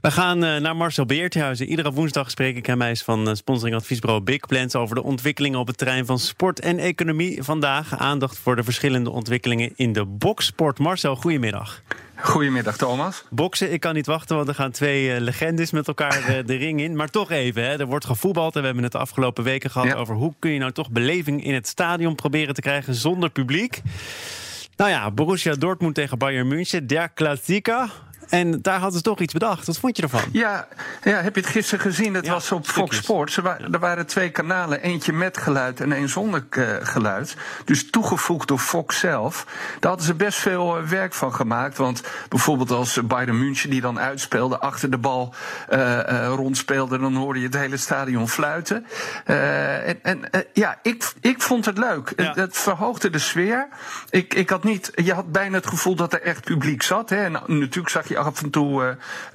We gaan eh, naar Marcel Beerthuizen. Iedere woensdag spreek ik hem. Hij is van uh, sponsoring adviesbureau Big Plans over de ontwikkelingen op het terrein van sport en economie. Vandaag aandacht voor de verschillende ontwikkelingen in de boksport. Marcel, goedemiddag. Goedemiddag, Thomas. Boksen, ik kan niet wachten, want er gaan twee uh, legendes met elkaar de ring in. Maar toch even, hè, er wordt gevoetbald en we hebben het de afgelopen weken gehad over hoe kun je nou toch beleving in het stadion proberen te krijgen zonder publiek. Nou ja, Borussia Dortmund tegen Bayern München, der Klassieker. En daar hadden ze toch iets bedacht. Wat vond je ervan? Ja, ja heb je het gisteren gezien? Het was op Fox Sports. Er, wa er, waren twee kanalen. Eentje met geluid en één zonder uh, geluid. Dus toegevoegd door Fox zelf. Daar hadden ze best veel uh, werk van gemaakt. Want bijvoorbeeld als Bayern München die dan uitspeelde... achter de bal uh, rondspeelde... dan hoorde je het hele stadion fluiten. en, en ja, ik, ik vond het leuk. Ja. Het, het, verhoogde de sfeer. Ik, ik had niet... Je had bijna het gevoel dat er echt publiek zat. Hè. En natuurlijk zag je af en toe uh,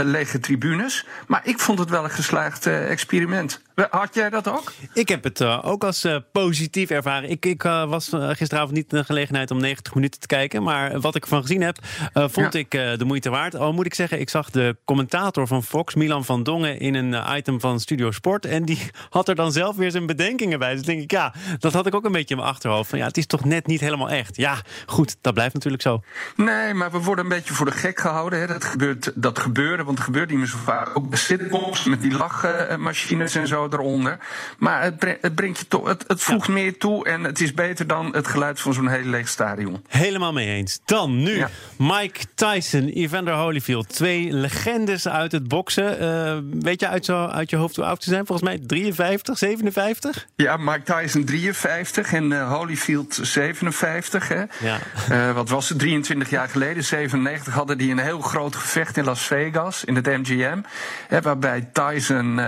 uh, lege tribunes. Maar ik vond het wel een geslaagd uh, experiment. Had jij dat ook? Ik heb het ook als positief ervaren. Ik, ik was gisteravond niet in de gelegenheid om 90 minuten te kijken. Maar wat ik ervan gezien heb, vond ja. ik de moeite waard. Al moet ik zeggen, ik zag de commentator van Fox, Milan van Dongen, in een item van Studio Sport. En die had er dan zelf weer zijn bedenkingen bij. Dus denk ik, ja, dat had ik ook een beetje in mijn achterhoofd. Van ja, het is toch net niet helemaal echt. Ja, goed, dat blijft natuurlijk zo. Nee, maar we worden een beetje voor de gek gehouden. Hè. Dat gebeurt, dat gebeurde, want het gebeurt niet meer zo vaak. Ook de sitcoms met die lachmachines en zo eronder. Maar het, het brengt je toch, het, het voegt ja. meer toe en het is beter dan het geluid van zo'n heel leeg stadion. Helemaal mee eens. Dan nu ja. Mike Tyson, Evander Holyfield. Twee legendes uit het boksen. Uh, weet je uit, zo, uit je hoofd hoe oud ze zijn? Volgens mij 53, 57? Ja, Mike Tyson 53 en uh, Holyfield 57. Hè? Ja. Uh, wat was het? 23 jaar geleden, 97, hadden die een heel groot gevecht in Las Vegas, in het MGM. Hè, waarbij Tyson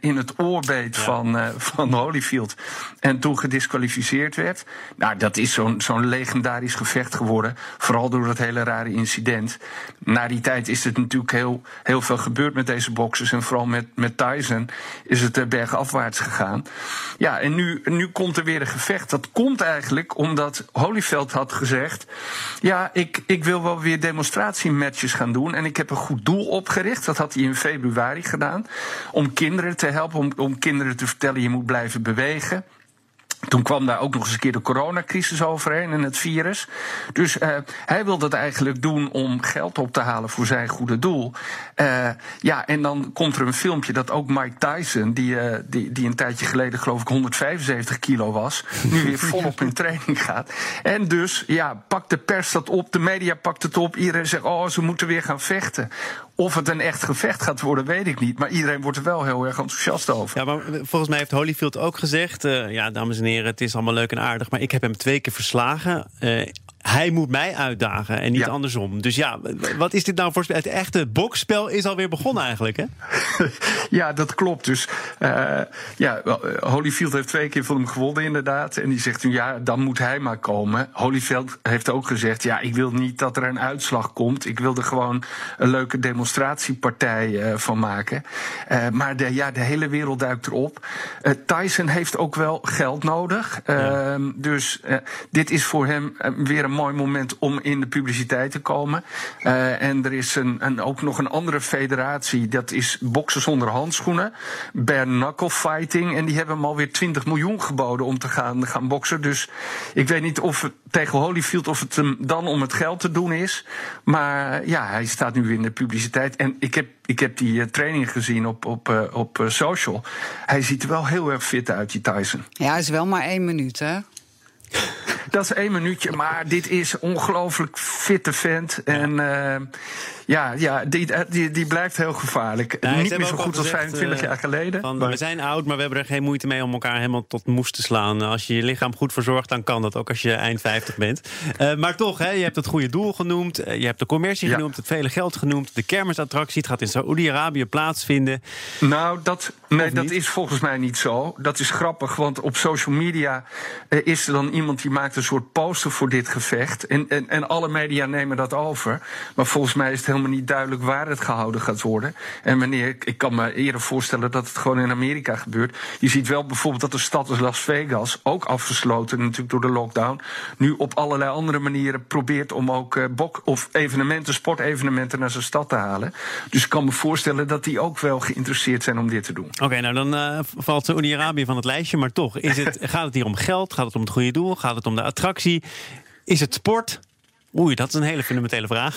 in het oor ja. van, uh, van Holyfield. En toen gedisqualificeerd werd. Nou, dat is zo'n zo'n legendarisch gevecht geworden. Vooral door dat hele rare incident. Na die tijd is het natuurlijk heel, heel veel gebeurd met deze boxers. En vooral met, met Tyson is het uh, bergafwaarts gegaan. Ja, en nu, nu komt er weer een gevecht. Dat komt eigenlijk omdat Holyfield had gezegd. Ja, ik, ik wil wel weer demonstratiematches gaan doen. En ik heb een goed doel opgericht. Dat had hij in februari gedaan. Om kinderen te helpen, om, om kinderen te vertellen: je moet blijven bewegen. Toen kwam daar ook nog eens een keer de coronacrisis overheen en het virus. Dus uh, hij wil dat eigenlijk doen om geld op te halen voor zijn goede doel. Uh, ja, en dan komt er een filmpje dat ook Mike Tyson, die, uh, die, die een tijdje geleden geloof ik 175 kilo was, nu weer volop in training gaat. En dus, ja, pakt de pers dat op, de media pakt het op, iedereen zegt, oh, ze moeten weer gaan vechten. Of het een echt gevecht gaat worden, weet ik niet. Maar iedereen wordt er wel heel erg enthousiast over. Ja, maar volgens mij heeft Holyfield ook gezegd... Uh, ja, dames en heren, het is allemaal leuk en aardig... maar ik heb hem twee keer verslagen. Uh, hij moet mij uitdagen en niet ja. andersom. Dus ja, wat is dit nou voor spel? Het echte boksspel is alweer begonnen eigenlijk, hè? ja, dat klopt. Dus uh, ja, Holyfield heeft twee keer van hem gewonnen inderdaad. En die zegt nu, ja, dan moet hij maar komen. Holyfield heeft ook gezegd, ja, ik wil niet dat er een uitslag komt. Ik wil er gewoon een leuke demonstratiepartij uh, van maken. Uh, maar de, ja, de hele wereld duikt erop. Tyson heeft ook wel geld nodig. Ja. Uh, dus dit is voor hem weer een mooi moment om in de publiciteit te komen. Uh, en er is een, een, ook nog een andere federatie, dat is boksen zonder handschoenen. Bare knuckle fighting. En die hebben hem alweer 20 miljoen geboden om te gaan, gaan boksen. Dus ik weet niet of het tegen Holyfield of het hem dan om het geld te doen is. Maar ja, hij staat nu in de publiciteit. En ik heb, ik heb die uh, training gezien op, op, op social. Hij ziet er wel heel erg fit uit, die Tyson. Ja, is wel maar één minuut, hè? Dat is één minuutje, maar dit is ongelooflijk fitte vent. En uh, ja, ja die, die, die blijft heel gevaarlijk. Niet meer zo goed als 25 uh, jaar geleden. Van, maar... We zijn oud, maar we hebben er geen moeite mee om elkaar helemaal tot moes te slaan. Als je je lichaam goed verzorgt, dan kan dat ook als je eind 50 bent. Uh, maar toch, hè, je hebt het goede doel genoemd. Je hebt de commercie ja. genoemd, het vele geld genoemd. De kermisattractie, het gaat in Saoedi-Arabië plaatsvinden. Nou, dat, nee, dat is volgens mij niet zo. Dat is grappig, want op social media is er dan iemand die maakt een soort poster voor dit gevecht. En, en, en alle media nemen dat over. Maar volgens mij is het helemaal niet duidelijk waar het gehouden gaat worden. En wanneer, ik kan me eerder voorstellen dat het gewoon in Amerika gebeurt. Je ziet wel bijvoorbeeld dat de stad als Las Vegas, ook afgesloten natuurlijk door de lockdown, nu op allerlei andere manieren probeert om ook uh, bok of evenementen, sportevenementen naar zijn stad te halen. Dus ik kan me voorstellen dat die ook wel geïnteresseerd zijn om dit te doen. Oké, nou dan uh, valt Saudi-Arabië van het lijstje, maar toch, is het, gaat het hier om geld? Gaat het om het goede doel? Gaat het om de attractie? Is het sport? Oei, dat is een hele fundamentele vraag.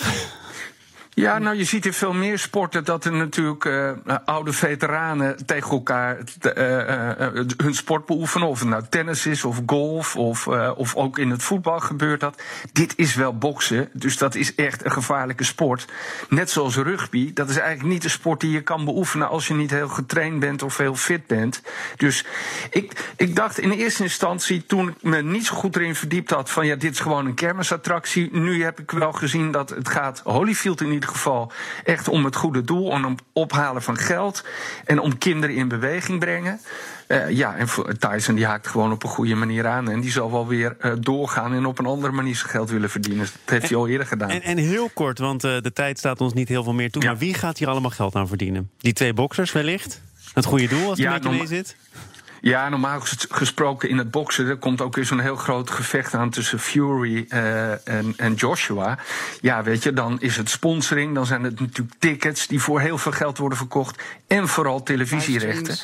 Ja, nou je ziet in veel meer sporten dat er natuurlijk uh, oude veteranen tegen elkaar uh, uh, hun sport beoefenen. Of het nou tennis is of golf of, of ook in het voetbal gebeurt dat. Dit is wel boksen, dus dat is echt een gevaarlijke sport. Net zoals rugby, dat is eigenlijk niet een sport die je kan beoefenen als je niet heel getraind bent of heel fit bent. Dus ik, ik dacht in eerste instantie, toen ik me niet zo goed erin verdiept had, van ja, dit is gewoon een kermisattractie. Nu heb ik wel gezien dat het gaat Holyfield in ieder ieder geval echt om het goede doel, om het ophalen van geld en om kinderen in beweging brengen. Uh, ja, en Tyson die haakt gewoon op een goede manier aan. En die zal wel weer uh, doorgaan en op een andere manier zijn geld willen verdienen. Dat heeft hij al eerder gedaan. En, en heel kort, want uh, de tijd staat ons niet heel veel meer toe. Ja. Maar wie gaat hier allemaal geld aan verdienen? Die twee boxers wellicht? Het goede doel als ja, een beetje mee zit? Ja, normaal gesproken in het boksen er komt ook weer zo'n heel groot gevecht aan tussen Fury uh, en, en, Joshua. Ja, weet je, dan is het sponsoring, dan zijn het natuurlijk tickets die voor heel veel geld worden verkocht. En vooral televisierechten.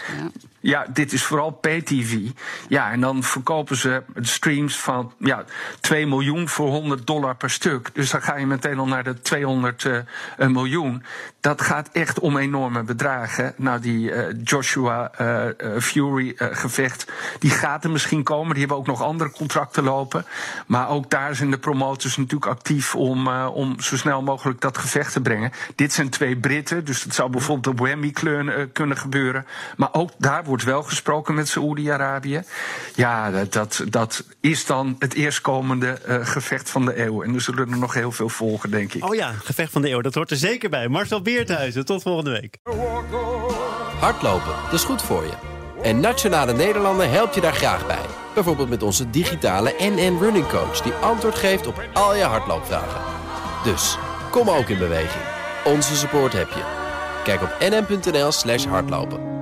Ja. dit is vooral pay-TV. Ja, en dan verkopen ze streams van ja, 2 miljoen voor 100 dollar per stuk. Dus dan ga je meteen al naar de 200 uh, miljoen. Dat gaat echt om enorme bedragen. Nou, die uh, Joshua uh, Fury gevecht, die gaat er misschien komen. Die hebben ook nog andere contracten lopen. Maar ook daar zijn de promotors natuurlijk actief om, om zo snel mogelijk dat gevecht te brengen. Dit zijn twee Britten, dus dat zou bijvoorbeeld op Wembley kunnen gebeuren. Maar ook daar wordt wel gesproken met Saoedi-Arabië. Ja, dat, dat, dat, is dan het eerstkomende uh, gevecht van de eeuw. En er zullen er nog heel veel volgen, denk ik. Oh ja, gevecht van de eeuw, dat hoort er zeker bij. Marcel Beerthuizen, tot volgende week. Hardlopen, dat is goed voor je. En Nationale Nederlanden helpt je daar graag bij. Bijvoorbeeld met onze digitale NN Running Coach... die antwoord geeft op al je hardloopvragen. Dus, kom ook in beweging. Onze support heb je. Kijk op nn.nl slash hardlopen.